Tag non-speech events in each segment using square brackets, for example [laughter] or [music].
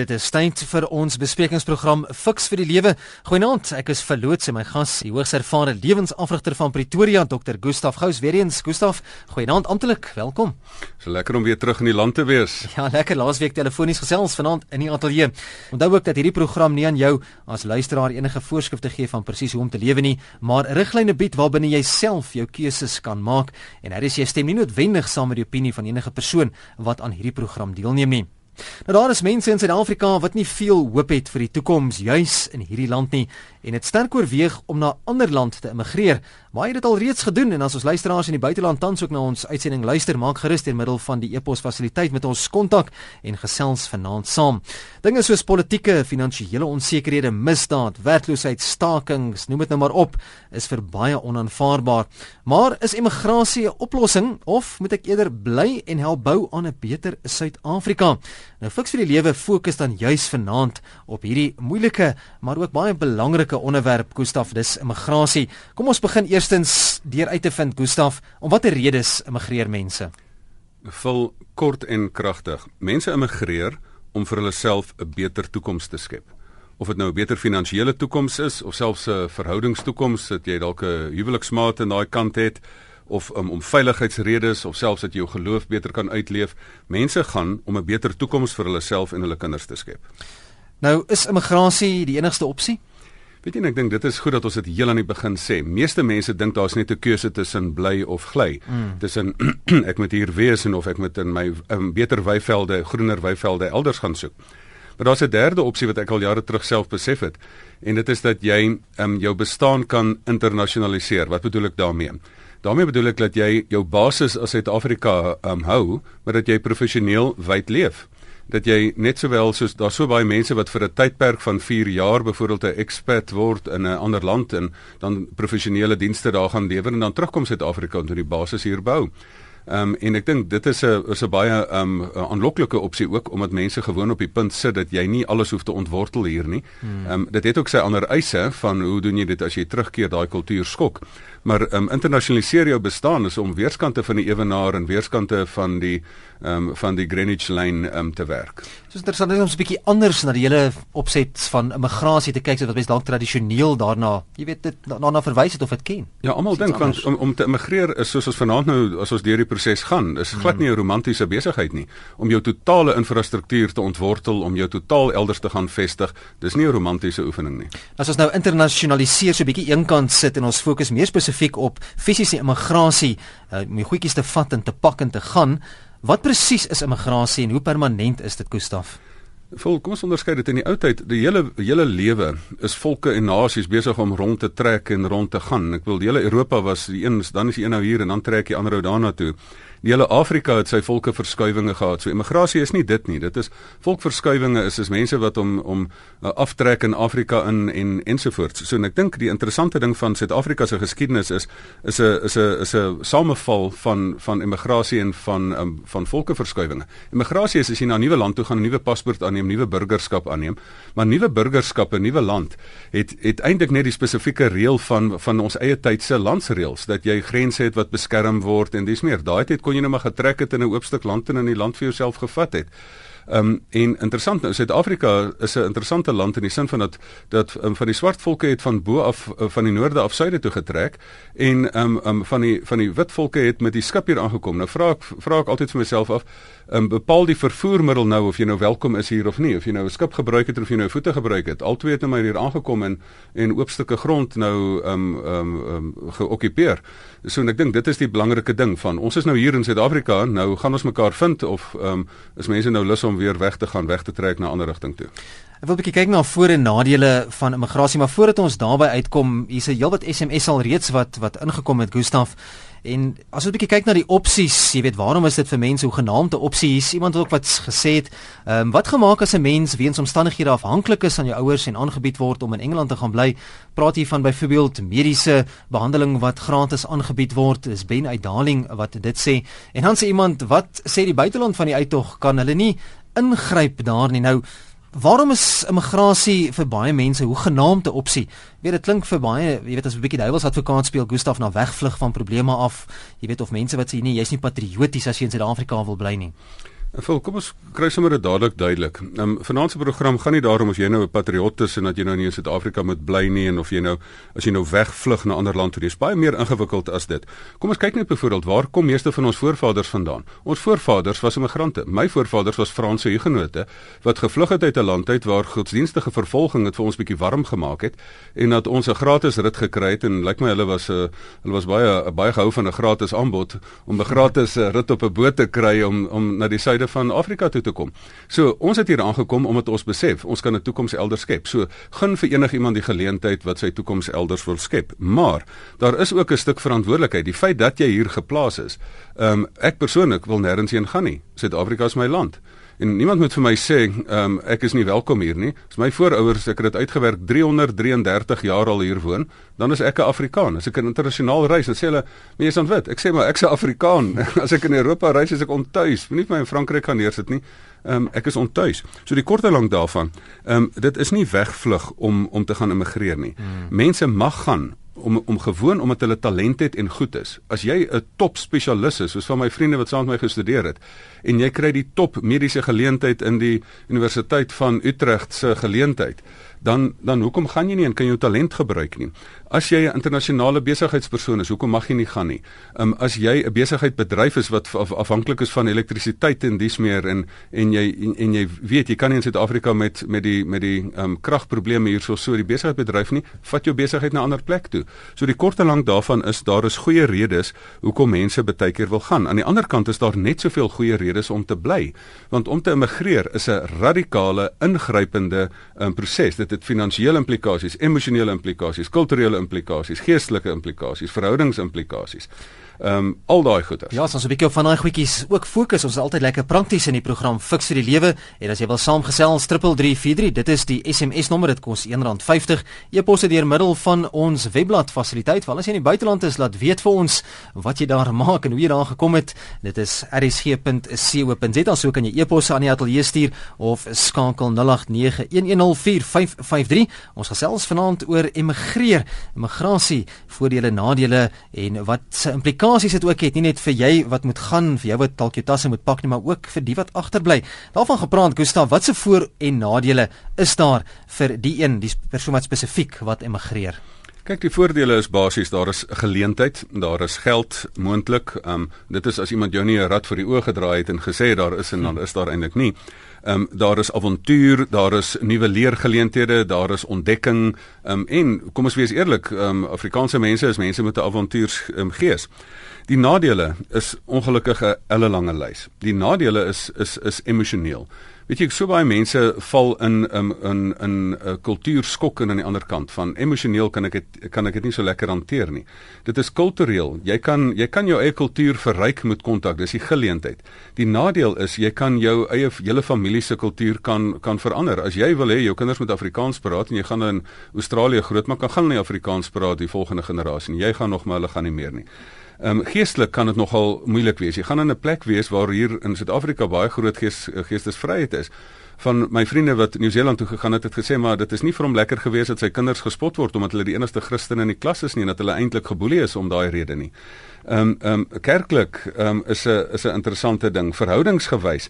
Dit is tyd vir ons besprekingsprogram Fix vir die Lewe. Goeienaand, ek is verloots en my gas, die hoogs ervare lewensafrigter van Pretoria, Dr. Gustaf Gous. Weer eens, Gustaf, goeienaand amptelik. Welkom. So lekker om weer terug in die land te wees. [laughs] Ja, lekker laasweek telefonies gesels vanaand in die ateljee. Onthou ook dat hierdie program nie aan jou as luisteraar enige voorskrifte gee van presies hoe om te lewe nie, maar riglyne bied waarbinne jy self jou keuses kan maak en hier is jy stem nie noodwendig saam met die opinie van enige persoon wat aan hierdie program deelneem nie. Nou daar is mense in Suid-Afrika wat nie veel hoop het vir die toekoms juis in hierdie land nie en dit sterk oorweeg om na ander land te immigreer. Maar jy het dit al reeds gedoen en as ons luisteraars in die buiteland tans ook na ons uitsending luister, maak gerus deur middel van die e-pos fasiliteit met ons kontak en gesels vanaand saam. Dinge soos politieke, finansiële onsekerhede, misdaad, werkloosheid, stakings, noem dit nou maar op, is vir baie onaanvaarbaar. Maar is immigrasie 'n oplossing of moet ek eerder bly en help bou aan 'n beter Suid-Afrika? Nou fiks vir die lewe fokus dan juis vanaand op hierdie moeilike maar ook baie belangrike onderwerp Gustaf dis immigrasie. Kom ons begin eerstens deur uit te vind Gustaf om watter redes immigreer mense? Vul kort en kragtig. Mense immigreer om vir hulle self 'n beter toekoms te skep. Of dit nou 'n beter finansiële toekoms is of selfs 'n verhoudingstoekoms, dat jy dalk 'n huweliksmaat aan daai kant het of um, om veiligheidsredes of selfs dat jy jou geloof beter kan uitleef. Mense gaan om 'n beter toekoms vir hulle self en hulle kinders te skep. Nou is immigrasie die enigste opsie? Weet jy, ek dink dit is goed dat ons dit heel aan die begin sê. Meeste mense dink daar's net 'n keuse tussen bly of gly. Mm. Tussen [clears throat] ek moet hier wees en of ek moet in my um, beter weivelde, groener weivelde elders gaan soek. Maar daar's 'n derde opsie wat ek al jare terug self besef het en dit is dat jy um, jou bestaan kan internasionaliseer. Wat bedoel ek daarmee? daarmee bedoel ek dat jy jou basis as Suid-Afrika um, hou, maar dat jy professioneel wyd leef dat jy net sowel soos daar so baie mense wat vir 'n tydperk van 4 jaar byvoorbeeld 'n expat word in 'n ander land en dan professionele dienste daar gaan lewer en dan terugkom Suid-Afrika en die basis hier bou. Ehm um, en ek dink dit is 'n is 'n baie ehm um, aanloklike opsie ook omdat mense gewoon op die punt sit dat jy nie alles hoef te ontwortel hier nie. Hmm. Ehm um, dit het ook sy ander eise van hoe doen jy dit as jy terugkeer daai kultuur skok. Maar ehm um, internasionaliseer jou bestaan is om weerskante van die ewenaar en weerskante van die ehm um, van die Greenwich lyn ehm um, te werk. So interessant om 'n bietjie anders na die hele opset van immigrasie te kyk sodat mense dalk tradisioneel daarna, jy weet dit daarna na verwys het of dit ken. Ja, almal dink want om om te immigreer is soos ons vanaand nou as ons deur die proses gaan, is glad nie 'n romantiese besigheid nie. Om jou totale infrastruktuur te ontwortel, om jou totaal elders te gaan vestig, dis nie 'n romantiese oefening nie. As ons nou internasionaliseer so 'n bietjie eenkant sit en ons fokus meer spesifiek op fisiese immigrasie, uh, om die goedjies te vat en te pak en te gaan, Wat presies is immigrasie en hoe permanent is dit, Gustaf? Vol, kom ons onderskei dit in die ou tyd. Die hele hele lewe is volke en nasies besig om rond te trek en rond te gaan. Ek wil die hele Europa was die een, dan is die een nou hier en dan trek die ander ou daarna toe. Die hele Afrika het sy volke verskuiwinge gehad. So immigrasie is nie dit nie. Dit is volkverskuiwinge is is mense wat om om uh, aftrek in Afrika in en ensovoorts. So en ek dink die interessante ding van Suid-Afrika se geskiedenis is is 'n is 'n is 'n sameval van van immigrasie en van um, van volkeverskuiwinge. Immigrasie is as jy na 'n nuwe land toe gaan, 'n nuwe paspoort aanneem, nuwe burgerskap aanneem, maar nuwe burgerskap in 'n nuwe land het het eintlik net die spesifieke reël van van ons eie tyd se landsreëls dat jy grense het wat beskerm word en dis meer. Daai tyd kon jy nou maar getrek het in 'n oop stuk land en in die land vir jouself gevat het. Ehm um, en interessant nou Suid-Afrika is 'n interessante land in die sin van dat dat um, van die swart volke het van bo af uh, van die noorde af suide toe getrek en ehm um, um, van die van die wit volke het met die skip hier aangekom. Nou vra ek vra ek altyd vir myself af, um, bepaal die vervoermiddel nou of jy nou welkom is hier of nie, of jy nou 'n skip gebruik het of jy nou voete gebruik het. Albei het nou maar hier aangekom en en oop stukke grond nou um, um, um, geokkupeer. So ek dink dit is die belangrike ding van ons is nou hier in Suid-Afrika, nou gaan ons mekaar vind of um, is mense nou lus om weer weg te gaan, weg te trek na 'n ander rigting toe. Ek wil 'n bietjie kyk na voor en nadele van immigrasie, maar voordat ons daarby uitkom, hier's 'n heelwat SMS al reeds wat wat ingekom het, Gustaf. En as ons 'n bietjie kyk na die opsies, jy weet, waarom is dit vir mense hoe genaamde opsies? Iemand het ook wat gesê het, ehm um, wat gemaak as 'n mens weens omstandighede afhanklik is van jou ouers en aangebied word om in Engeland te gaan bly? Praat hier van byvoorbeeld mediese behandeling wat gratis aangebied word. Dis Ben Uitdaling wat dit sê. En dan sê iemand, wat sê die buiteland van die uittog kan hulle nie ingryp daar nie. Nou Waarom is immigrasie vir baie mense hoe genaamde opsie? Weet dit klink vir baie, jy weet as 'n bietjie duiwels advokaat speel Gustaf na wegvlug van probleme af. Jy weet of mense wat sê nee, jy's nie patrioties as jy in Suid-Afrika wil bly nie. En Phil, kom ons kry sommer dit dadelik duidelik. Ehm um, vanaand se program gaan nie daarom of jy nou 'n patriot is en dat jy nou nie in Suid-Afrika moet bly nie en of jy nou as jy nou wegvlug na 'n ander land toe. Is baie meer ingewikkeld as dit. Kom ons kyk net byvoorbeeld waar kom meeste van ons voorvaders vandaan? Ons voorvaders was immigrante. My voorvaders was Franse hugenote wat gevlug het uit 'n land uit waar godsdienstige vervolging dit vir ons bietjie warm gemaak het en dat ons 'n gratis rit gekry het en lyk like my hulle was 'n uh, hulle was baie baie gehou van 'n gratis aanbod om 'n gratis uh, rit op 'n boot te kry om om na die suide van Afrika toe te kom. So ons het hier aangekom omdat ons besef ons kan 'n toekoms elders skep. So gun vir enigiemand die geleentheid wat sy toekoms elders wil skep. Maar daar is ook 'n stuk verantwoordelikheid. Die feit dat jy hier geplaas is. Ehm um, ek persoonlik wil nêrens heen gaan nie. Suid-Afrika is my land. En niemand moet vir my sê, ehm um, ek is nie welkom hier nie. As my voorouders ek het dit uitgewerk 333 jaar al hier woon, dan is ek 'n Afrikaan. As ek 'n internasionaal reis, dan sê hulle, "Meneer Sandwit, ek sê maar ek's 'n Afrikaan. [laughs] As ek in Europa reis, is ek ontuis. Moenie vir my in Frankryk gaan neersit nie. Ehm um, ek is ontuis." So die kort en lank daarvan, ehm um, dit is nie wegvlug om om te gaan immigreer nie. Hmm. Mense mag gaan om om gewoon omdat hulle talent het en goed is. As jy 'n top spesialis is, soos van my vriende wat saam met my gestudeer het, en jy kry die top mediese geleentheid in die Universiteit van Utrecht se geleentheid, dan dan hoekom gaan jy nie en kan jou talent gebruik nie? As jy 'n internasionale besigheidspersoon is, hoekom mag jy nie gaan nie? Um as jy 'n besigheid bedryf is wat af, afhanklik is van elektrisiteit en dis meer en en jy en, en jy weet jy kan nie in Suid-Afrika met met die met die um kragprobleme hierso so die besigheid bedryf nie, vat jou besigheid na 'n ander plek toe. So die kort en lank daarvan is daar is goeie redes hoekom mense baie keer wil gaan. Aan die ander kant is daar net soveel goeie redes om te bly. Want om te immigreer is 'n radikale ingrypende um proses. Dit het finansiële implikasies, emosionele implikasies, kulturele implikasies, geestelike implikasies, verhoudingsimplikasies. Ehm um, al daai goeders. Ja, ons het 'n bietjie op van daai goedjies ook fokus. Ons is altyd lekker prakties in die program Fix vir die lewe. En as jy wil saamgesels 3343, dit is die SMS nommer. Dit kos R1.50. E-posse deur middel van ons webblad fasiliteit. Val as jy in die buiteland is, laat weet vir ons wat jy daar [laughs] maak en hoe jy daar gekom het. Dit is rsg.co.za. So kan jy e-posse aan die ateljee stuur of skakel 0891104553. Ons gesels vanaand oor emigreer, immigrasie, voordele, nadele en wat se implikasies implikasies dit ook het nie net vir jy wat moet gaan vir jou wat dalk jou tasse moet pak nie maar ook vir die wat agterbly. Daarvan gepraat Gustav, wat se voor en nadele is daar vir die een, die persoon wat spesifiek wat emigreer? Kyk, die voordele is basies daar is geleentheid, daar is geld moontlik. Ehm um, dit is as iemand jou nie 'n rad vir die oë gedraai het en gesê daar is en dan is daar eintlik nie. Ehm um, daar is avontuur, daar is nuwe leergeleenthede, daar is ontdekking. Ehm um, en kom ons wees eerlik, ehm um, Afrikaanse mense is mense met 'n avontuurs um, gees. Die nadele is ongelukkig 'n ellelange lys. Die nadele is is is emosioneel. Weet jy, so baie mense val in in in 'n 'n uh, kultuurskok aan die ander kant van emosioneel kan ek dit kan ek dit nie so lekker hanteer nie. Dit is kultureel. Jy kan jy kan jou eie kultuur verryk met kontak. Dis die geleentheid. Die nadeel is jy kan jou eie hele familie se kultuur kan kan verander. As jy wil hê jou kinders moet Afrikaans praat en jy gaan in Australië grootmaak, kan gaan hulle nie Afrikaans praat die volgende generasie nie. Jy gaan nog maar hulle gaan nie meer nie. Ehm um, geestelik kan dit nogal moeilik wees. Jy gaan in 'n plek wees waar hier in Suid-Afrika baie groot gees, geestesvryheid is. Van my vriende wat Nieu-Seeland toe gegaan het, het gesê maar dit is nie vir hom lekker gewees dat sy kinders gespot word omdat hulle die enigste Christene in die klas is nie en dat hulle eintlik geboelie is om daai rede nie. Ehm um, ehm um, kerklik ehm um, is 'n is 'n interessante ding verhoudingsgewys.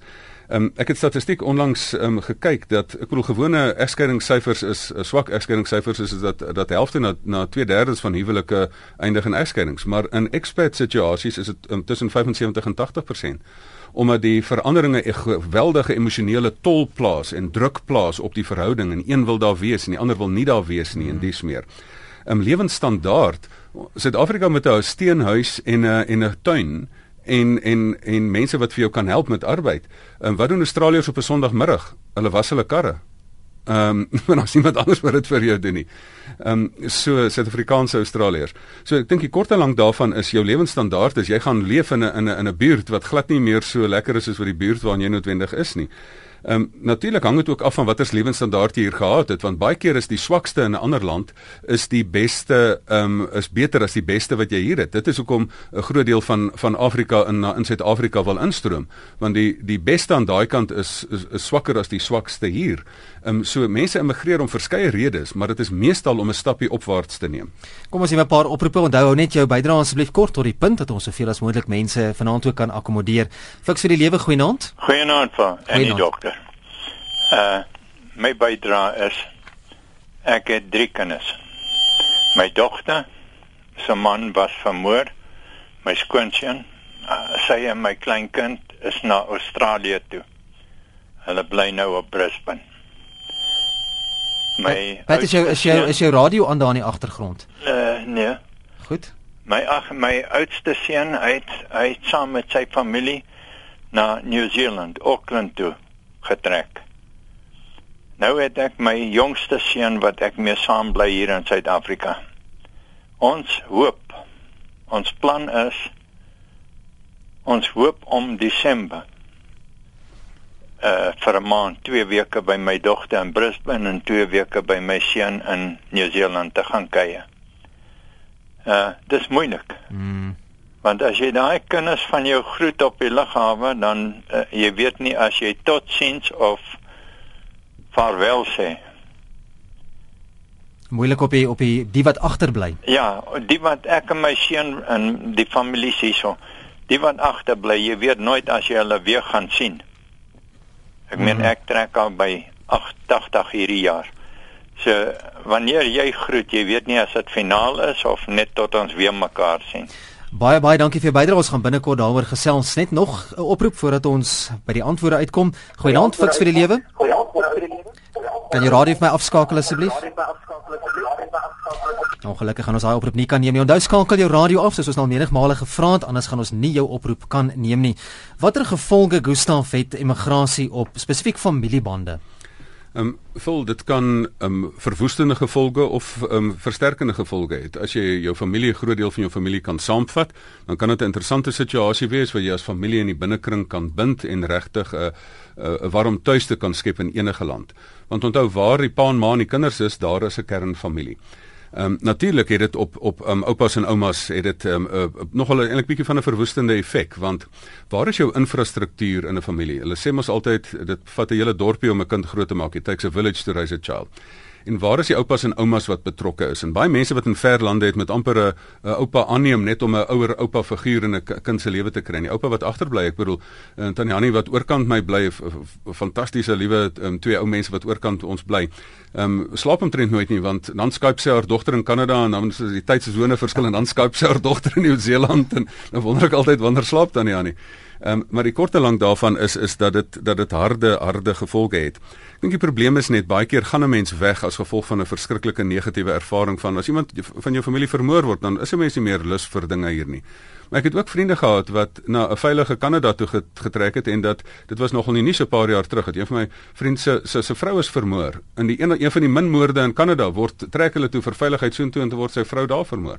Um, ek het statistiek onlangs um, gekyk dat ek bedoel gewone egskeidingssyfers is uh, swak egskeidingssyfers is, is dat dat helfte na na 2/3 van huwelike eindig in egskeidings, maar in expat situasies is dit um, tussen 75 en 80% omdat die veranderinge 'n geweldige emosionele tol plaas en druk plaas op die verhouding en een wil daar wees en die ander wil nie daar wees nie en hmm. dis meer. 'n um, Lewensstandaard Suid-Afrika met 'n steenhuis en 'n en 'n tuin en en en mense wat vir jou kan help met arbeid. En wat doen Australiërs op 'n Sondagmiddag? Hulle was hulle karre. Ehm um, [laughs] maar as iemand anders wat dit vir jou doen nie. Ehm um, so Suid-Afrikaanse Australiërs. So ek dink die kort en lank daarvan is jou lewensstandaard is jy gaan leef in 'n in 'n in 'n buurt wat glad nie meer so lekker is as wat die buurt waarin jy noodwendig is nie. Ehm um, natuurlik hang dit ook af van watter lewensstandaard jy hier gehad het want baie keer is die swakste in 'n ander land is die beste ehm um, is beter as die beste wat jy hier het. Dit is hoekom 'n groot deel van van Afrika in in Suid-Afrika wil instroom want die die beste aan daai kant is, is is swakker as die swakste hier. Ehm um, so mense immigreer om verskeie redes, maar dit is meestal om 'n stappie opwaarts te neem. Kom ons hê 'n paar oproepe. Onthou hou net jou bydrae asseblief kort tot die punt dat ons soveel as moontlik mense vanaand ook kan akkommodeer. Fiks vir die lewe goeienaand. Goeienaand vir enige dokter. Uh my bydrae is ek het drie kinders. My dogter se man was vermoor. My skoonseun, uh, sy en my kleinkind is na Australië toe. Hulle bly nou op Brisbane. My Wat is jou is jou is jou radio aan daar in die agtergrond? Uh nee. Goed. My ag my oudste seun uit het saam met sy familie na New Zealand, Auckland toe getrek. Nou het ek my jongste seun wat ek mee saam bly hier in Suid-Afrika. Ons hoop ons plan is ons hoop om Desember uh vir 'n maand, 2 weke by my dogter in Brisbane en 2 weke by my seun in Nieu-Seeland te gaan kuier. Uh dis moeilik. Mm. Want as jy daai kinders van jou groet op die lughawe, dan uh, jy weet nie as jy totsiens of vaarwel sê. Moeilik op die op die die wat agterbly. Ja, die wat ek en my seun en die familie hierso. Die wat agterbly, jy weet nooit as jy hulle weer gaan sien. Ek meen mhm. ek trek al by 80 hierdie jaar. So wanneer jy groet, jy weet nie as dit finaal is of net tot ons weer mekaar sien. Baie baie dankie vir jou bydrae. Ons gaan binnekort daaroor gesels. Net nog 'n oproep voordat ons by die antwoorde uitkom. Goeienaand fiks vir die lewe. Kan jy radio vir my afskakel asseblief? Ongelukkig gaan ons daai oproep nie kan neem nie. Onthou skakel jou radio af soos ons nou menigmale gevra het, anders gaan ons nie jou oproep kan neem nie. Watter gevolge Gustaf het immigrasie op spesifiek familiebande? Ehm um, vol dit kan ehm um, verwoestende gevolge of ehm um, versterkende gevolge hê. As jy jou familie 'n groot deel van jou familie kan saamvat, dan kan dit 'n interessante situasie wees waar jy as familie in die binnekring kan bind en regtig 'n uh, 'n uh, warm tuiste kan skep in enige land. Want onthou waar die pa en ma en die kinders is, daar is 'n kernfamilie. Ehm um, natuurlik het dit op op um, oupas en oumas het dit ehm um, uh, nogal eintlik bietjie van 'n verwoestende effek want waar is jou infrastruktuur in 'n familie? Hulle sê mos altyd dit vat 'n hele dorpie om 'n kind groot te maak. It takes a village to raise a child en waar is die oupas en oumas wat betrokke is? En baie mense wat in ver lande het met amper 'n oupa aanneem net om 'n ouer oupa figuur in 'n kind se lewe te kry. Die oupa wat agterbly, ek bedoel, en eh, Tannie Hanni wat oorkant my bly, fantastiese liewe um, twee ou mense wat oorkant ons bly. Ehm um, slaap omtrent nooit nie want dan Skype sy haar dogter in Kanada en dan is die tydsesone verskil en dan Skype sy haar dogter in Nieu-Seeland en dan wonder ek altyd wanneer slaap Tannie Hanni. Ehm um, maar die korte lank daarvan is is dat dit dat dit harde harde gevolge het. Ek dink die probleem is net baie keer gaan 'n mens weg as gevolg van 'n verskriklike negatiewe ervaring van as iemand van jou familie vermoor word, dan is 'n mens nie meer lus vir dinge hier nie. Maar ek het ook vriende gehad wat na 'n veilige Kanada toe getrek het en dat dit was nogal nie so 'n paar jaar terug het een van my vriende se se se vrou is vermoor. In die een een van die min moorde in Kanada word trek hulle toe vir veiligheid soontoe en te word sy vrou daar vermoor.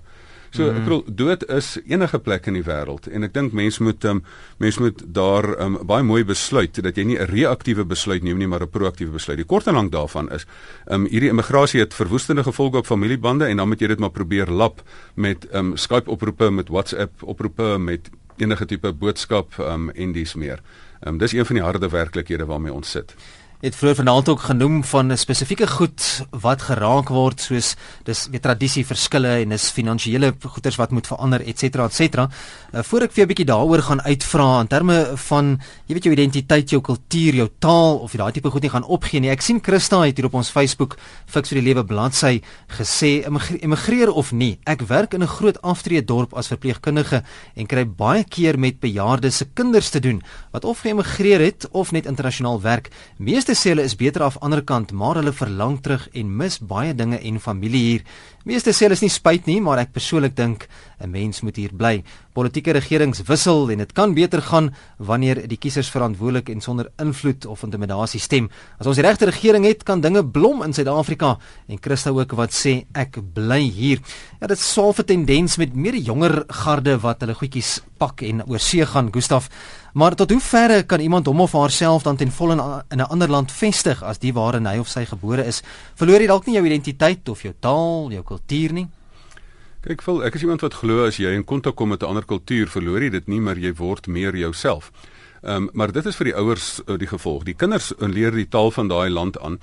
So ek mhm. bedoel dood is enige plek in die wêreld en ek dink mense moet um, mense moet daar um, baie mooi besluit dat jy nie 'n reaktiewe besluit neem nie maar 'n proaktiewe besluit. Die kort en lank daarvan is um, hierdie immigrasie het verwoestende gevolge op familiebande en dan moet jy dit maar probeer lap met um, Skype oproepe, met WhatsApp oproepe, met enige tipe boodskap um, en dis meer. Um, dis een van die harde werklikhede waarmee ons sit het vroeër vanaand ook genoem van 'n spesifieke goed wat geraak word soos dis weer tradisie verskille en is finansiële goederes wat moet verander et cetera et cetera. Uh, voor ek vir 'n bietjie daaroor gaan uitvra in terme van jy weet jou identiteit, jou kultuur, jou taal of jy daai tipe goed nie gaan opgee nie. Ek sien Christa het hier op ons Facebook Fix vir die Lewe bladsy gesê immigreer of nie. Ek werk in 'n groot aftreë dorp as verpleegkundige en kry baie keer met bejaardes se kinders te doen wat of geëmigreer het of net internasionaal werk. Meeste Meeste sê hulle is beter af ander kant, maar hulle verlang terug en mis baie dinge en familie hier. Meeste sê hulle is nie spyt nie, maar ek persoonlik dink 'n mens moet hier bly. Politieke regerings wissel en dit kan beter gaan wanneer die kiesers verantwoordelik en sonder invloed of intimidasie stem. As ons die regte regering het, kan dinge blom in Suid-Afrika en Christa ook wat sê ek bly hier. Ja, dit swaal 'n tendens met meer jonger garde wat hulle goedjies pak en oor see gaan. Gustaf, Maar tot hoe verre kan iemand hom of haarself dan ten volle in 'n ander land vestig as die waar hy of sy gebore is? Verloor jy dalk nie jou identiteit of jou taal, jou kultuur nie? Kyk, vol, ek is iemand wat glo as jy in kontak kom met 'n ander kultuur, verloor jy dit nie, maar jy word meer jouself. Ehm um, maar dit is vir die ouers uh, die gevolg. Die kinders leer die taal van daai land aan.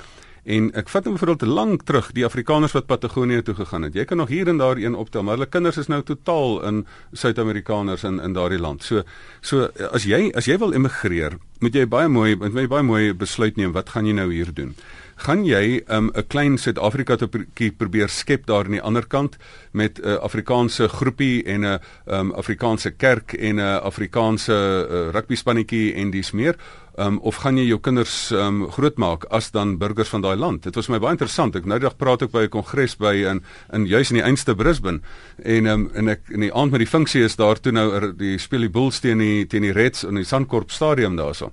En ek vat hom byvoorbeeld lank terug, die Afrikaners wat Patagonië toe gegaan het. Jy kan nog hier en daar een optel, maar hulle kinders is nou totaal in Suid-Amerikaners in in daardie land. So so as jy as jy wil immigreer, moet jy baie mooi moet jy baie mooi besluit neem wat gaan jy nou hier doen gaan jy 'n um, klein Suid-Afrika te probeer skep daar aan die ander kant met 'n uh, Afrikaanse groepie en 'n um, Afrikaanse kerk en 'n Afrikaanse uh, rugby spannetjie en dis meer? Um, of gaan jy jou kinders um, grootmaak as dan burgers van daai land? Dit was my baie interessant. Ek nou die dag praat ek by 'n kongres by in in juis in die einste Brisbane en um, en ek in die aand met die funksie is daar toe nou er, die speel die Bulls teen die teen die Reds in die Suncorp stadium daarso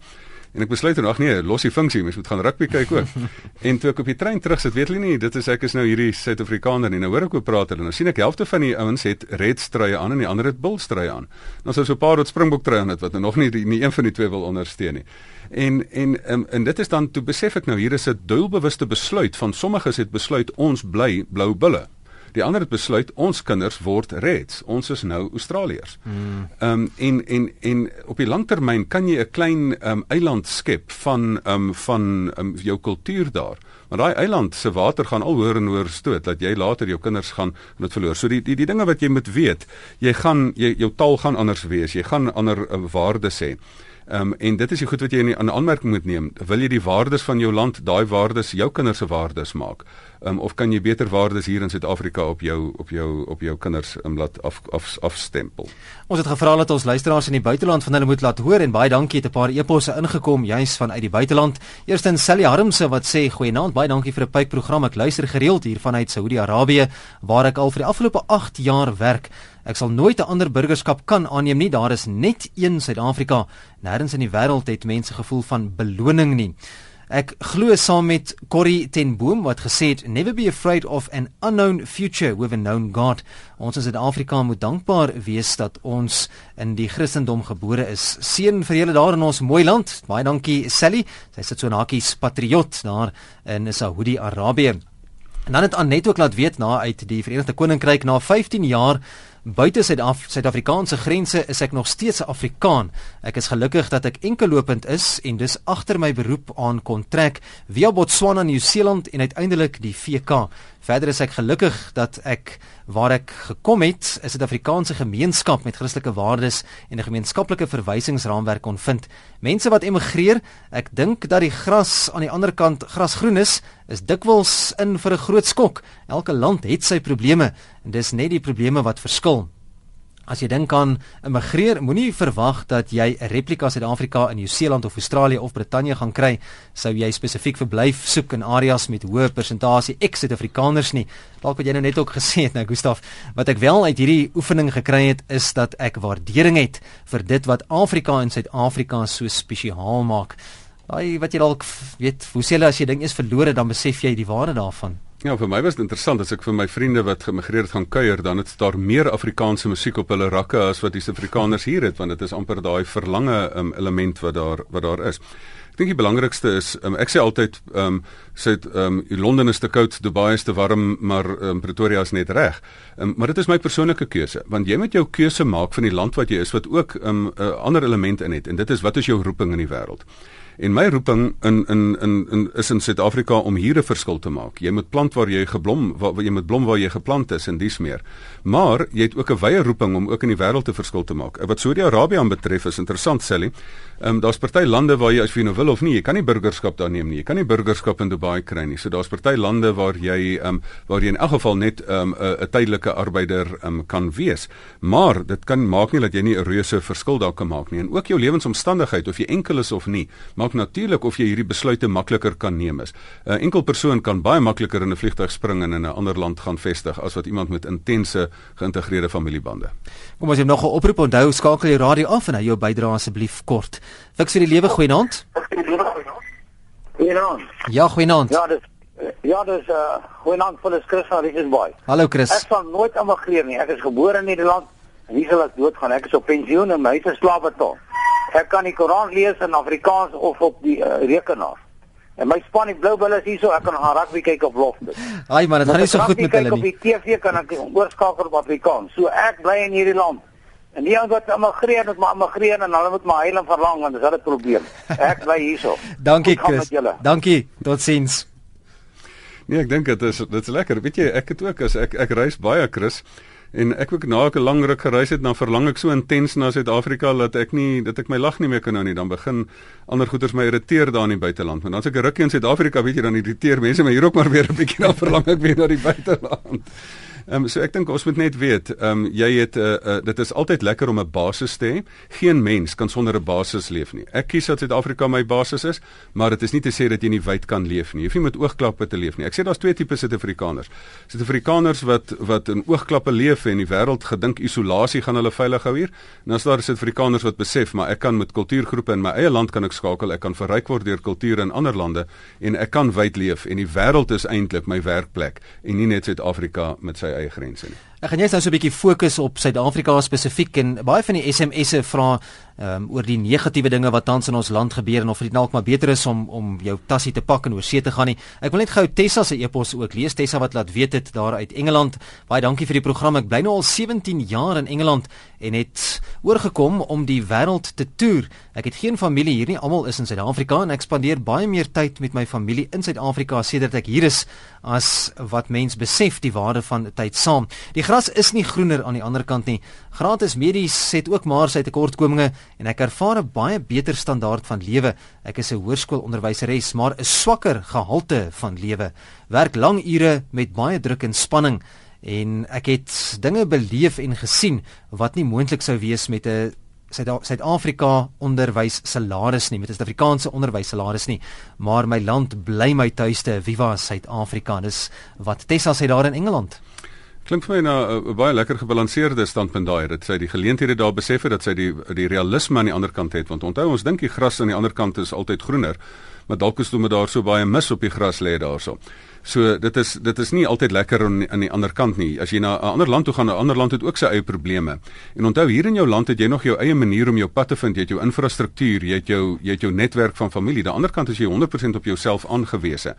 En ek besluit dan ag nee, los die funksie, mens moet gaan rugby kyk ook. [laughs] en toe ek op die trein terug sit, weet hulle nie, dit is ek is nou hierdie Suid-Afrikaner nie. Nou hoor ek hoe praat hulle. Nou sien ek helfte van die ouens het red strye aan en die ander het bil strye aan. Nou so 'n paar wat springbok trui aan het wat nou nog nie die, nie een van die twee wil ondersteun nie. En en um, en dit is dan toe besef ek nou hier is 'n doelbewuste besluit van sommiges het besluit ons bly blou bulle. Die ander het besluit ons kinders word Reds. Ons is nou Australiërs. Ehm um, en en en op die langtermyn kan jy 'n klein ehm um, eiland skep van ehm um, van um, jou kultuur daar. Maar daai eiland se water gaan al hoër en hoër stoot dat jy later jou kinders gaan dit verloor. So die die die dinge wat jy moet weet, jy gaan jy jou taal gaan anders wees. Jy gaan ander uh, waardes hê. Ehm um, en dit is die goed wat jy in 'n aanmerking moet neem. Wil jy die waardes van jou land, daai waardes jou kinders se waardes maak? Um, of kan jy beter waardes hier in Suid-Afrika op jou op jou op jou kinders um, laat af, af afstempel? Ons het gevra dat ons luisteraars in die buiteland van hulle moet laat hoor en baie dankie het 'n paar eposse ingekom juis vanuit die buiteland. Eerstens Sally Harmse wat sê goeienaand, baie dankie vir 'n pype program. Ek luister gereeld hier vanuit Saudi-Arabië waar ek al vir die afgelope 8 jaar werk. Ek sal nooit 'n ander burgerskap kan aanneem nie. Daar is net een Suid-Afrika. Nêrens in die wêreld het mense gevoel van beloning nie. Ek glo saam met Corrie ten Boom wat gesê het never be afraid of an unknown future with a known God. Ons in Suid-Afrika moet dankbaar wees dat ons in die Christendom gebore is. Seën vir julle daar in ons mooi land. Baie dankie Sally. Sy sit so 'n hakies patriot daar in Saudi-Arabië. En dan het Anet ook laat weet na uit die Verenigde Koninkryk na 15 jaar buite Suid-Afrikaanse grense is ek nog steeds 'n Afrikaan. Ek is gelukkig dat ek enkellopend is en dus agter my beroep aan kon trek via Botswana, Nieu-Seeland en uiteindelik die VK. Verder is ek gelukkig dat ek waar ek gekom het, 'n Suid-Afrikaanse gemeenskap met Christelike waardes en 'n gemeenskaplike verwysingsraamwerk kon vind. Mense wat emigreer, ek dink dat die gras aan die ander kant grasgroen is, is dikwels in vir 'n groot skok. Elke land het sy probleme en dis net die probleme wat verskil. As jy dink aan immigreer, moenie verwag dat jy 'n replika Suid-Afrika in Nieu-Seeland of Australië of Brittanje gaan kry, sou jy spesifiek verblyf soek in areas met hoë persentasie ex-Suid-Afrikaners nie. Dalk wat jy nou net ook [laughs] gesê het, nou Gustaf, wat ek wel uit hierdie oefening gekry het, is dat ek waardering het vir dit wat Afrika en Suid-Afrika so spesiaal maak. Daai wat jy dalk weet, hoe sê hulle as jy ding is verlore, dan besef jy die waarde daarvan. Ja, vir my was dit interessant as ek vir my vriende wat gemigreer het gaan kuier, dan het daar meer Afrikaanse musiek op hulle rakke as wat die Suid-Afrikaners hier het, want dit is amper daai verlange um, element wat daar wat daar is. Ek dink die belangrikste is um, ek sê altyd ehm um, sê ehm um, Londen is te koud, Dubai is te warm, maar um, Pretoria is net reg. Um, maar dit is my persoonlike keuse, want jy moet jou keuse maak van die land wat jy is wat ook 'n um, uh, ander element in het en dit is wat is jou roeping in die wêreld. En my roeping in in in, in is in Suid-Afrika om hier 'n verskil te maak. Jy moet plant waar jy geblom, waar, jy moet blom waar jy geplant is en dis meer. Maar jy het ook 'n wye roeping om ook in die wêreld 'n verskil te maak. Wat Saudi-Arabië aanbetref is interessant, Sally. Ehm um, daar's party lande waar jy as jy nou wil of nie, jy kan nie burgerskap daar neem nie. Jy kan nie burgerskap in Dubai kry nie. So daar's party lande waar jy ehm um, waar jy in elk geval net ehm, 'n um, 'n tydelike arbeider ehm um, kan wees. Maar dit kan maak nie dat jy nie 'n reuse verskil daar kan maak nie. En ook jou lewensomstandigheid of jy enkel is of nie, maak natuurlik of jy hierdie besluite makliker kan neem is. 'n Enkel persoon kan baie makliker in 'n vliegtuig spring en in 'n ander land gaan vestig as wat iemand met intense geïntegreerde familiebande. Kom as jy nog 'n oproep onthou, skakel jou radio af en hou jou bydrae asseblief kort. Fiks vir die lewe goeienaand. Goeienaand. Ja, goeienaand. Ja, dis ja, dis uh goeienaand vir Chris van Richardsburg. Hallo Chris. Ek sal nooit immigreer nie. Ek is gebore in Nederland en hier sal ek doodgaan. Ek is op pensioen en my huis is slaapbetaal. Ek kan die Koran lees in Afrikaans of op die uh, rekenaar. En my span die Blue Bulls hierso, ek kan gaan rugby kyk op Loftus. Ai man, dit gaan nie so goed met hulle nie. Op die TV kan ek oorskakel op Afrikaans. So ek bly in hierdie land. En nie ou wat immigreer met my immigreer en hulle moet my heil en verlang want dis 'n probleem. Ek bly hierso. Dankie Chris. Dankie. Totsiens. Nee, ek dink dit is dit is lekker. Weet jy, ek het ook as ek ek reis baie Chris en ek ook na 'n lang ruk gereis het, dan verlang ek so intens na Suid-Afrika dat ek nie dat ek my lag nie meer kan hou nie. Dan begin ander goeters my irriteer daar in die buiteland. Maar dan as ek 'n rukkie in Suid-Afrika, weet jy, dan irriteer mense my hier ook maar weer 'n bietjie dan verlang ek weer na die buiteland. Ehm um, so ek dink ons moet net weet, ehm um, jy het 'n uh, uh, dit is altyd lekker om 'n basis te hê. Geen mens kan sonder 'n basis leef nie. Ek kies dat Suid-Afrika my basis is, maar dit is nie te sê dat jy nie wyd kan leef nie. Jy hoef nie met oogklappe te leef nie. Ek sê daar's twee tipe Suid-Afrikaners. Suid-Afrikaners wat wat in oogklappe leef en die wêreld gedink isolasie gaan hulle veilig hou hier. En dan is daar Suid-Afrikaners wat besef, maar ek kan met kultuurgroepe in my eie land kan ek skakel. Ek kan verryk word deur kulture in ander lande en ek kan wyd leef en die wêreld is eintlik my werkplek en nie net Suid-Afrika met sy eie grense nie. Ek gaan net nou so 'n bietjie fokus op Suid-Afrika spesifiek en baie van die SMS'e vra um, oor die negatiewe dinge wat tans in ons land gebeur en of dit dalk maar beter is om om jou tassie te pak en oor see te gaan nie. Ek wil net gou Tessa se e-pos ook lees. Tessa wat laat weet dit daar uit Engeland. Baie dankie vir die program. Ek bly nou al 17 jaar in Engeland en het oorgekom om die wêreld te toer. Ek het geen familie hier nie. Almal is in Suid-Afrika en ek spandeer baie meer tyd met my familie in Suid-Afrika sedert ek hier is as wat mens besef die waarde van tyd saam. Die gras is nie groener aan die ander kant nie. Gratis medies het ook maar sy tekortkominge en ek ervaar 'n baie beter standaard van lewe. Ek is 'n hoërskoolonderwyseres, maar 'n swakker gehalte van lewe. Werk lang ure met baie druk en spanning en ek het dinge beleef en gesien wat nie moontlik sou wees met 'n Suid-Afrika onderwys salaris nie met 'n Suid-Afrikaanse onderwys salaris nie maar my land bly my tuiste viva Suid-Afrika dis wat Tessa sê daar in Engeland Klink vir my na 'n baie lekker gebalanseerde standpunt daai. Dit sê die geleenthede daar besef het dat sy die die realisme aan die ander kant het want onthou ons dink die gras aan die ander kant is altyd groener, maar dalk is dit daar so baie mis op die gras lê daarso. So dit is dit is nie altyd lekker aan aan die ander kant nie. As jy na 'n ander land toe gaan, 'n ander land het ook sy eie probleme. En onthou hier in jou land het jy nog jou eie manier om jou pad te vind. Jy het jou infrastruktuur, jy het jou jy het jou netwerk van familie. Aan die ander kant is jy 100% op jouself aangewese.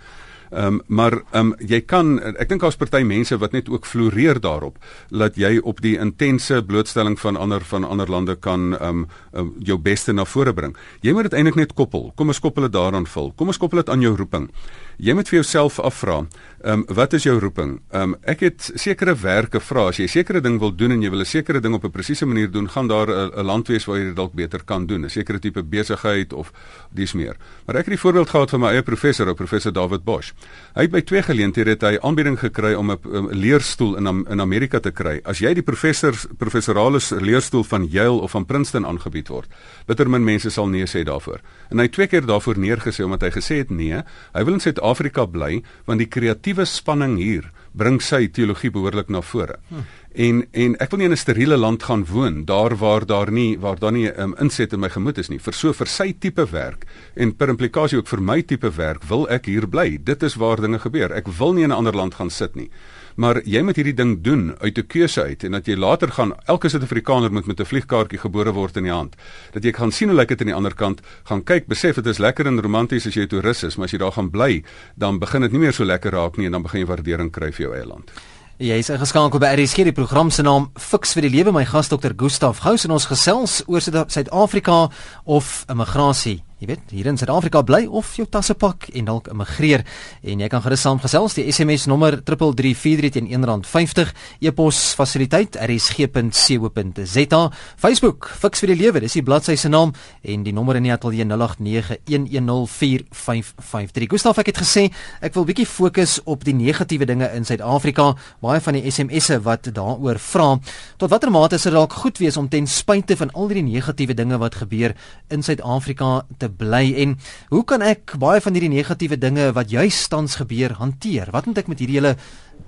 Ehm um, maar ehm um, jy kan ek dink daar's party mense wat net ook floreer daarop dat jy op die intense blootstelling van ander van ander lande kan ehm um, um, jou beste na vore bring. Jy moet dit eintlik net koppel. Kom ons koppel dit daaraan vul. Kom ons koppel dit aan jou roeping. Jy moet vir jouself afvra, ehm um, wat is jou roeping? Ehm um, ek het sekere werke vra. As jy sekere ding wil doen en jy wil 'n sekere ding op 'n presiese manier doen, gaan daar 'n land wees waar jy dit dalk beter kan doen, 'n sekere tipe besigheid of dis meer. Maar ek het die voorbeeld gehad van my eie professor, professor David Bosch. Hy het by twee geleenthede het hy aanbieding gekry om 'n leerstoel in in Amerika te kry. As jy die professor professorale leerstoel van Yale of van Princeton aangebied word, bitter min mense sal nee sê daarvoor. En hy twee keer daarvoor neergesê omdat hy gesê het nee, hy wil in Suid Suid-Afrika bly want die kreatiewe spanning hier bring sy teologie behoorlik na vore. Hm. En en ek wil nie in 'n steriele land gaan woon daar waar daar nie waar daar nie 'n um, inset in my gemoed is nie. Vir so vir sy tipe werk en per implikasie ook vir my tipe werk wil ek hier bly. Dit is waar dinge gebeur. Ek wil nie in 'n ander land gaan sit nie maar jy moet hierdie ding doen uit 'n keuse uit en dat jy later gaan elke Suid-Afrikaner moet met 'n vliegkaartjie gebore word in die hand. Dat jy gaan sien hoe lyk dit aan die ander kant, gaan kyk, besef dit is lekker en romanties as jy 'n toerist is, maar as jy daar gaan bly, dan begin dit nie meer so lekker raak nie en dan begin jy waardering kry vir jou eie land. Jy is ingeskakel by RSG die program se naam Fix vir die lewe my gas dokter Gustaf Gous en ons gesels oor Suid-Afrika of immigrasie. Jy weet, hier in Suid-Afrika bly of jou tasse pak en dalk immigreer. En jy kan gerus saamgesels. Die SMS nommer 3343 teen R1.50 e-pos fasiliteit rsg.co.za Facebook Fix vir die lewe dis die bladsy se naam en die nommer in die ateljee 0891104553 Gustaf ek het gesê ek wil bietjie fokus op die negatiewe dinge in Suid-Afrika. Baie van die SMS'e wat daaroor vra tot watter mate is dit dalk goed wees om ten spyte van al die negatiewe dinge wat gebeur in Suid-Afrika te bly en hoe kan ek baie van hierdie negatiewe dinge wat juis tans gebeur hanteer? Wat moet ek met hierdie hele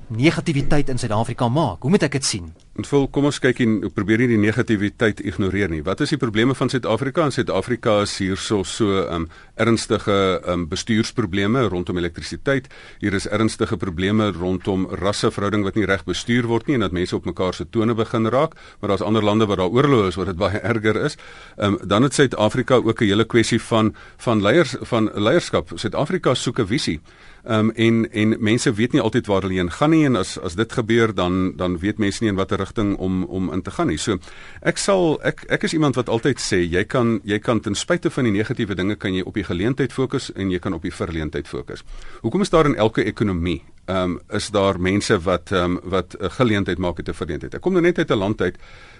negativiteit in Suid-Afrika maak? Hoe moet ek dit sien? En vol kom ons kyk en probeer nie die negativiteit ignoreer nie. Wat is die probleme van Suid-Afrika? In Suid-Afrika is hierso so um ernstige um bestuursprobleme rondom elektrisiteit. Hier is ernstige probleme rondom rasseverhouding wat nie reg bestuur word nie en dat mense op mekaar se tone begin raak, maar daar's ander lande waar daar oorloë is waar dit baie erger is. Um dan het Suid-Afrika ook 'n hele kwessie van van leiers van leierskap. Suid-Afrika soek 'n visie. Um en en mense weet nie altyd waar hulle heen gaan nie en as as dit gebeur dan dan weet mense nie in watter rigting om om in te gaan nie. So ek sal ek ek is iemand wat altyd sê jy kan jy kan ten spyte van die negatiewe dinge kan jy op die geleentheid fokus en jy kan op die verleentheid fokus. Hoekom is daar in elke ekonomie ehm um, is daar mense wat ehm um, wat 'n geleentheid maak het 'n verleentheid. Ek kom nou net uit 'n land uit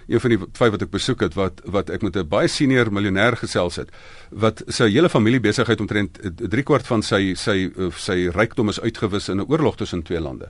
een van die vyf wat ek besoek het wat wat ek met 'n baie senior miljonair gesels het wat sy hele familie besigheid omtrent 3 kwart van sy sy sy rykdom is uitgewis in 'n oorlog tussen twee lande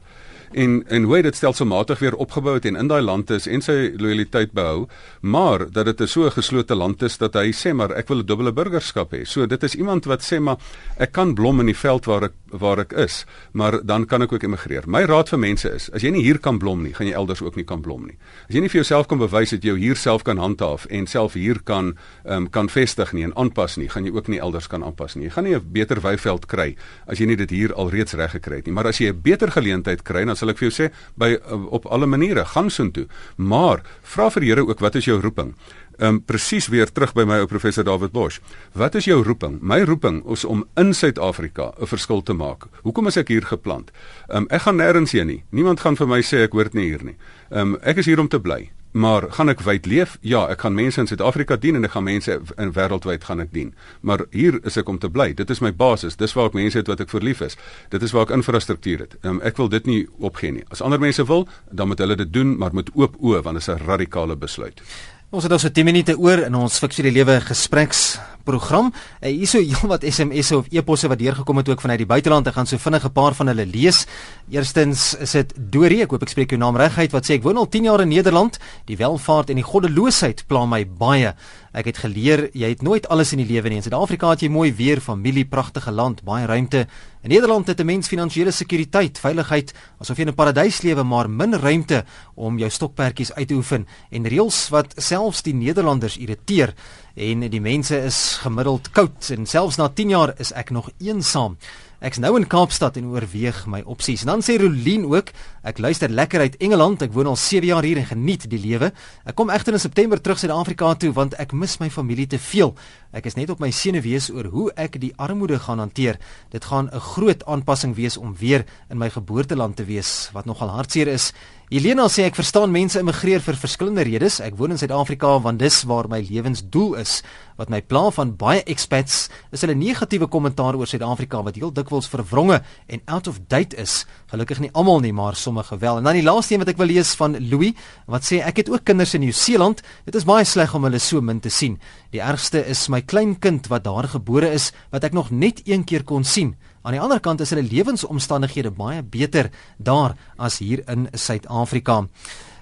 en en hoe hy dit stelselmatig weer opgebou het en in daai land is en sy lojaliteit behou, maar dat dit 'n so geslote land is dat hy sê maar ek wil 'n dubbele burgerskap hê. So dit is iemand wat sê maar ek kan blom in die veld waar ek waar ek is, maar dan kan ek ook emigreer. My raad vir mense is, as jy nie hier kan blom nie, gaan jy elders ook nie kan blom nie. As jy nie vir jouself kan bewys dat jy hier self kan handhaaf en self hier kan um, kan vestig nie en aanpas nie, gaan jy ook nie elders kan aanpas nie. Jy gaan nie 'n beter weiveld kry as jy nie dit hier alreeds reg gekry het nie. Maar as jy 'n beter geleentheid kry, dan sal ek vir jou sê by uh, op alle maniere gaan soontoe. Maar vra vir die Here ook wat is jou roeping? Ehm um, presies weer terug by my ou professor David Bosch. Wat is jou roeping? My roeping is om in Suid-Afrika 'n verskil te maak. Hoekom is ek hier geplant? Ehm um, ek gaan nêrens heen nie. Niemand gaan vir my sê ek hoort nie hier nie. Ehm um, ek is hier om te bly. Maar gaan ek wyd leef? Ja, ek gaan mense in Suid-Afrika dien en ek gaan mense in wêreldwyd gaan ek dien. Maar hier is ek om te bly. Dit is my basis. Dis waar ek mense het wat ek verlief is. Dit is waar ek infrastruktuur het. Um, ek wil dit nie opgee nie. As ander mense wil, dan moet hulle dit doen, maar met oop oë want dit is 'n radikale besluit. Ons het also 10 minute oor in ons fiksie die lewe gespreks program. Uh, hierso [laughs] heelwat SMS'e of e-posse wat deurgekom het ook vanuit die buiteland. Ek gaan so vinnig 'n paar van hulle lees. Eerstens is dit Dorie, ek hoop ek spreek jou naam reg uit wat sê ek woon al 10 jaar in Nederland. Die welvaart en die goddeloosheid pla my baie. Ek het geleer jy het nooit alles in die lewe nie. In Suid-Afrika het jy mooi weer, familie, pragtige land, baie ruimte. In Nederland het 'n mens finansiële sekuriteit, veiligheid, asof jy in 'n paradys lewe, maar min ruimte om jou stokperdjies uit te oefen en reëls wat selfs die Nederlanders irriteer en die mense is gemiddeld koud en selfs na 10 jaar is ek nog eensaam. Ek's nou in Kaapstad en oorweeg my opsies. En dan sê Rolien ook, ek luister lekker uit Engeland. Ek woon al 7 jaar hier en geniet die lewe. Ek kom egter in September terug Suid-Afrika toe want ek mis my familie te veel. Ek is net op my senuwees oor hoe ek die armoede gaan hanteer. Dit gaan 'n groot aanpassing wees om weer in my geboorteland te wees wat nogal hartseer is. Elena sê ek verstaan mense immigreer vir verskillende redes. Ek woon in Suid-Afrika want dis waar my lewensdoel is. Wat my pla van baie expats is hulle negatiewe kommentaar oor Suid-Afrika wat heel dikwels vervronge en out of date is. Gelukkig nie almal nie, maar sommige wel. En dan die laaste een wat ek wil lees van Louis wat sê ek het ook kinders in Nieu-Seeland. Dit is baie sleg om hulle so min te sien. Die ergste is my kleinkind wat daar gebore is wat ek nog net een keer kon sien. Aan die ander kant is hulle lewensomstandighede baie beter daar as hier in Suid-Afrika.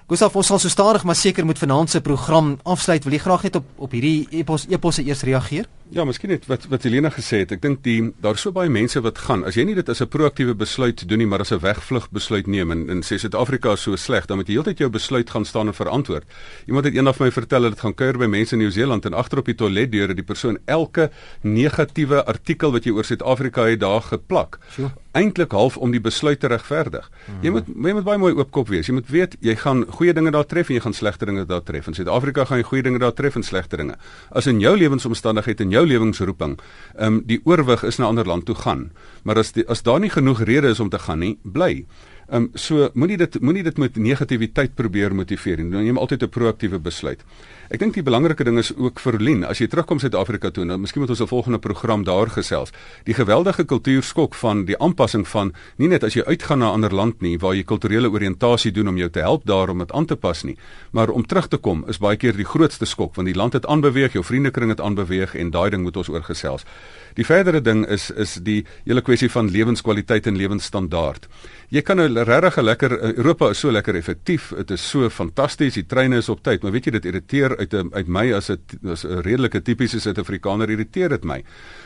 Gustav, ons sal so stadig maar seker moet vanaand se program afsluit. Wil jy graag net op op hierdie epos eposse eers reageer? Ja, miskien net wat wat Helena gesê het. Ek dink die daar's so baie mense wat gaan. As jy nie dit as 'n proaktiewe besluit doen nie, maar as 'n wegvlug besluit neem en in sê Suid-Afrika is so sleg, dan moet jy heeltyd jou besluit gaan staan en verantwoord. Iemand het eendag vir my vertel dat dit gaan kuier by mense in Nieu-Seeland en agter op die toiletdeure die persoon elke negatiewe artikel wat jy oor Suid-Afrika het daar geplak. Sure eintlik half om die besluit te regverdig. Mm -hmm. Jy moet jy moet baie mooi oopkop wees. Jy moet weet jy gaan goeie dinge daar tref en jy gaan slegte dinge daar tref. In Suid-Afrika gaan jy goeie dinge daar tref en slegte dinge. As in jou lewensomstandighede en jou lewensroeping, ehm um, die oorwig is na ander land toe gaan. Maar as die, as daar nie genoeg redes is om te gaan nie, bly. Ehm um, so moenie dit moenie dit met negativiteit probeer motiveer nie. Neem altyd 'n proaktiewe besluit. Ek dink die belangrike ding is ook vir Lien, as jy terugkom Suid-Afrika toe, nou miskien moet ons 'n volgende program daar gesels. Die geweldige kultuurskok van die aanpassing van nie net as jy uitgaan na 'n ander land nie waar jy kulturele oriëntasie doen om jou te help daar om dit aan te pas nie, maar om terug te kom is baie keer die grootste skok want die land het aanbeweeg, jou vriendekring het aanbeweeg en daai ding moet ons oorgesels. Die verdere ding is is die hele kwessie van lewenskwaliteit en lewensstandaard. Jy kan 'n regtig lekker Europa is so lekker effektief. Dit is so fantasties. Die treine is op tyd, maar weet jy dit irriteer uit uit my as 'n as 'n redelike tipiese Suid-Afrikaner irriteer dit my.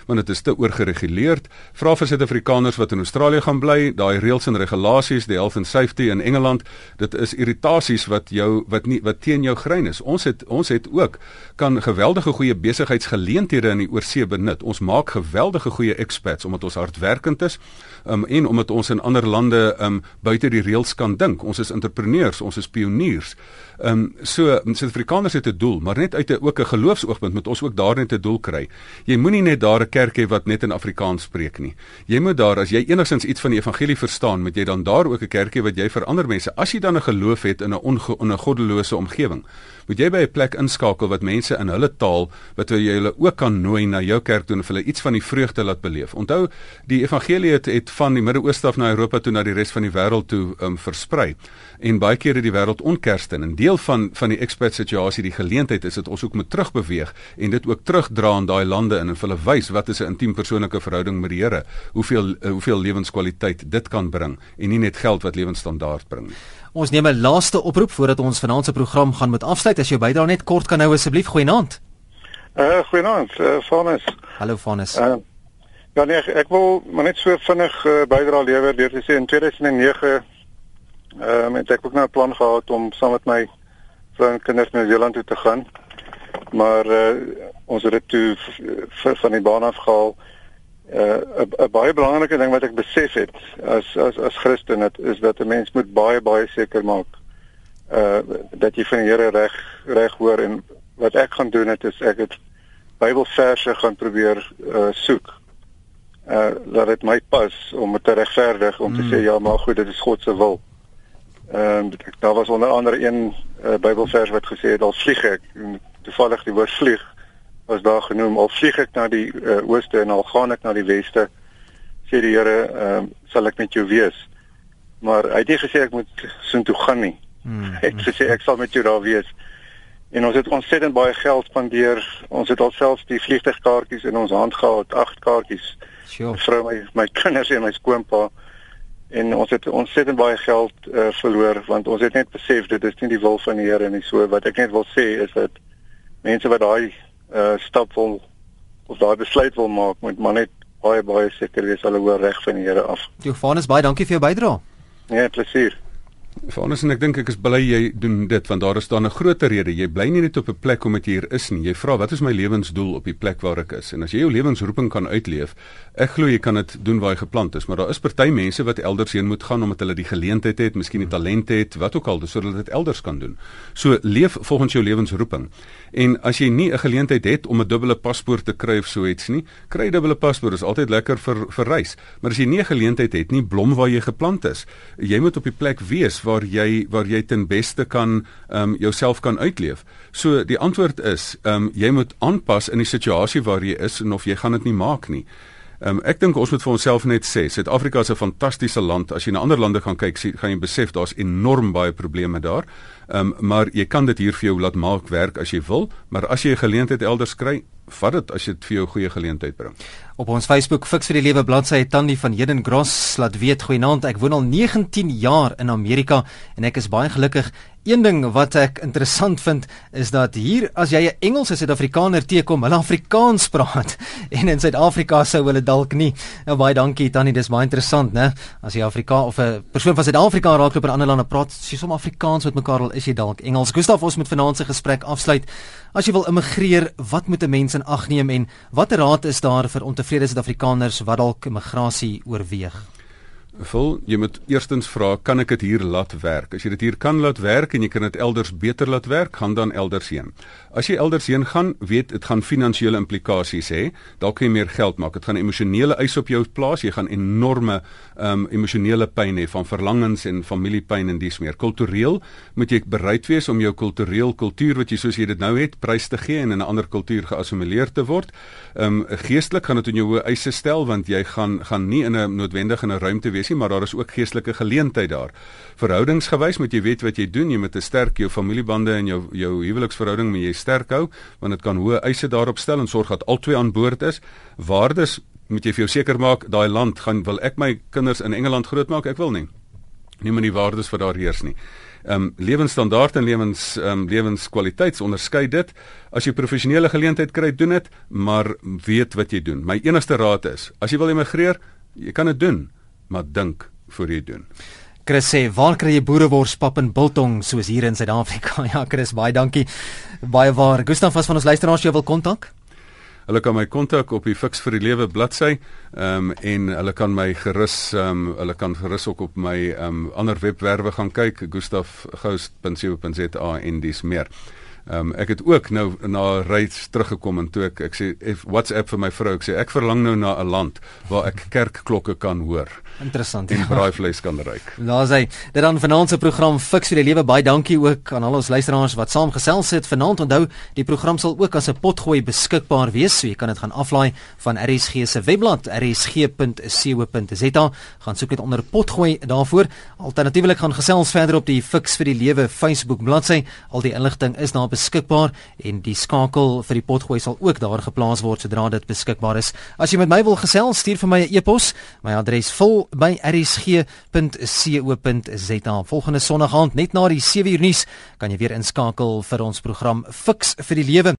Want dit is te oorgereguleerd. Vra vir Suid-Afrikaners wat in Australië gaan bly, daai reëls en regulasies, die health and safety in Engeland, dit is irritasies wat jou wat nie wat teen jou grein is. Ons het ons het ook kan geweldige goeie besigheidsgeleenthede in die oorsee benut. Ons maak geweldige goeie expats omdat ons hardwerkend is um, en omdat ons in ander lande um, buite die reëls kan dink. Ons is entrepreneurs, ons is pioniers. Ehm um, so Suid-Afrikaners het 'n doel, maar net uit 'n ook 'n geloofsoogpunt moet ons ook daar net 'n doel kry. Jy moenie net daar 'n kerk hê wat net in Afrikaans spreek nie. Jy moet daar as jy enigstens iets van die evangelie verstaan, moet jy dan daar ook 'n kerk hê wat jy vir ander mense. As jy dan 'n geloof het in 'n in 'n goddelose omgewing, moet jy by 'n plek inskakel wat mense in hulle taal wat jy hulle ook kan nooi na jou kerk toe en hulle iets van die vreugde laat beleef. Onthou, die evangelie het, het van die Midde-Ooste af na Europa toe na die res van die wêreld toe um, versprei. En baie kere die wêreld onkerste en 'n deel van van die expat situasie, die geleentheid is dit ons ook moet terugbeweeg en dit ook terugdra in daai lande in en hulle wys wat is 'n intiem persoonlike verhouding met die Here, hoeveel hoeveel lewenskwaliteit dit kan bring en nie net geld wat lewensstandaard bring nie. Ons neem 'n laaste oproep voordat ons vanaand se program gaan met afsluit. As jy bydra net kort kan nou asseblief goeienaand. Uh goeienaand, uh, Vanus. Hallo Vanus. Uh Ja nee, ek, ek wil maar net so vinnig uh, bydra lewer deur te sê in 2009 ehm um, het ek ook nou 'n plan gehad om saam met my vrou en kinders na Nieu-Seeland toe te gaan. Maar uh ons het dit toe van die baan af gehaal. Uh 'n uh, 'n baie belangrike ding wat ek besef het as as as Christen dit is dat 'n mens moet baie baie seker maak uh dat jy van die Here reg reg hoor en wat ek gaan doen het is ek het Bybelverse gaan probeer uh soek. Uh dat dit my pas om te regverdig om mm. te sê ja maar goed dit is God se wil. Ehm uh, daar was onder andere een uh, Bybelvers wat gesê het al vlieg ek. Toevallig die woord vlieg was daar genoem al vlieg ek na die uh, ooste en al gaan ek na die weste sê die Here ehm uh, sal ek met jou wees. Maar hy het nie gesê ek moet soontoe gaan nie. Hmm. hy het gesê ek sal met jou daar wees. En ons het ontsettend baie geld spandeer. Ons het alselfs die vliegtuigkaartjies in ons hand gehad agt kaartjies. Sure. vrou my my kinders en my skoonpa en ons het ontsettend baie geld uh, verloor want ons het net besef dit is nie die wil van die Here nie so wat ek net wil sê is dat mense wat daai uh, stap wil of daai besluit wil maak, moet maar net baie baie seker wees hulle hoor reg van die Here af. Johannes, baie dankie vir jou bydrae. Nee, plesier. Vanus en ek dink ek is bly jy doen dit want daar is dan 'n groter rede. Jy bly nie net op 'n plek omdat jy hier is nie. Jy vra wat is my lewensdoel op die plek waar ek is? En as jy jou lewensroeping kan uitleef, ek glo jy kan dit doen waar jy geplant is, maar daar is party mense wat elders heen moet gaan omdat hulle die geleentheid het, miskien die talent het, wat ook al, sodat hulle dit elders kan doen. So leef volgens jou lewensroeping. En as jy nie 'n geleentheid het om 'n dubbele paspoort te kry of so iets nie, kry 'n dubbele paspoort. Is altyd lekker vir vir reis. Maar as jy nie 'n geleentheid het nie, blom waar jy geplant is. Jy moet op die plek wees waar jy waar jy ten beste kan ehm um, jouself kan uitleef. So die antwoord is ehm um, jy moet aanpas in die situasie waar jy is en of jy gaan dit nie maak nie. Um, ek dink ons moet vir onsself net sê Suid-Afrika is 'n fantastiese land. As jy na ander lande gaan kyk, sien, gaan jy besef daar's enorm baie probleme daar. Um, maar jy kan dit hier vir jou laat maak werk as jy wil, maar as jy 'n geleentheid elders kry, vat dit as dit vir jou goeie geleentheid bring. Op ons Facebook Fix vir die Lewe bladsy het Tannie van Heden Gross laat weet goeienaand ek woon al 19 jaar in Amerika en ek is baie gelukkig. Een ding wat ek interessant vind is dat hier as jy 'n Engelse Suid-Afrikaner teekom, hulle Afrikaans praat [laughs] en in Suid-Afrika sou hulle dalk nie. Nou baie dankie Tannie, dis baie interessant, né? As jy Afrika of 'n persoon van Suid-Afrika raakloop in ander lande praat, jy som Afrikaans met mekaar al is jy dalk Engels. Gustaf, ons moet vanaand se gesprek afsluit. As jy wil immigreer, wat moet 'n mens in ag neem en watter raad is daar vir ontevrede Suid-Afrikaners wat dalk immigrasie oorweeg? Vol, jy moet eerstens vra, kan ek dit hier laat werk? As jy dit hier kan laat werk en jy kan dit elders beter laat werk, gaan dan elders heen. As jy elders heen gaan, weet dit gaan finansiële implikasies hê. Dalk kan jy meer geld maak. Dit gaan emosionele eis op jou plaas. Jy gaan enorme um emosionele pyn hê van verlangens en familiepyn en dis meer. Kultureel moet jy bereid wees om jou kultureel kultuur wat jy soos jy dit nou het, prys te gee en in 'n ander kultuur geassimileer te word. Um geestelik gaan dit in jou hoë eise stel want jy gaan gaan nie in 'n noodwendig in 'n ruimte wees nie, maar daar is ook geestelike geleentheid daar. Verhoudingsgewys moet jy weet wat jy doen. Jy moet 'n sterk jou familiebande en jou jou huweliksverhouding moet jy sterk hou want dit kan hoë eise daarop stel en sorg dat albei aan boord is. Waardes moet jy vir jou seker maak daai land gaan wil ek my kinders in Engeland grootmaak? Ek wil nie. nie met die waardes wat daar heers nie. Ehm um, lewensstandaard en lewens ehm um, lewenskwaliteit onderskei dit. As jy professionele geleentheid kry, doen dit, maar weet wat jy doen. My enigste raad is, as jy wil emigreer, jy kan dit doen, maar dink voor jy doen. Chris sê, "Waar kry jy boerewors pap en biltong soos hier in Suid-Afrika?" [laughs] Ja, Chris, baie dankie. Baie waar. Gustaf was van ons luisteraars jy wil kontak? Hulle kan my kontak op die Fix vir die Lewe bladsy. Ehm um, en hulle kan my gerus ehm um, hulle kan gerus ook op my ehm um, ander webwerwe gaan kyk, gustafgous.co.za en dis meer. Ehm um, ek het ook nou na reis teruggekom en toe ek ek sê WhatsApp vir my vrou ek sê ek verlang nou na 'n land waar ek kerkklokke kan hoor. Interessant. En braaivleis kan ryk. Daar's hy. Dit dan vanaand se program Fix vir die lewe. Baie dankie ook aan al ons luisteraars wat saam gesels het vanaand. Onthou, die program sal ook as 'n potgooi beskikbaar wees, so jy kan dit gaan aflaai van RSG se webblad rsg.co.za. Gaan soek net onder potgooi daarvoor. Alternatiefelik gaan gesels verder op die Fix vir die lewe Facebook bladsy. Al die inligting is daar beskikbaar en die skakel vir die potgooi sal ook daar geplaas word sodra dit beskikbaar is. As jy met my wil gesels, stuur vir my 'n e-pos. My adres vol by rsg.co.za. Volgende Sondag aand net na die 7uur nuus kan jy weer inskakel vir ons program Fix vir die lewe.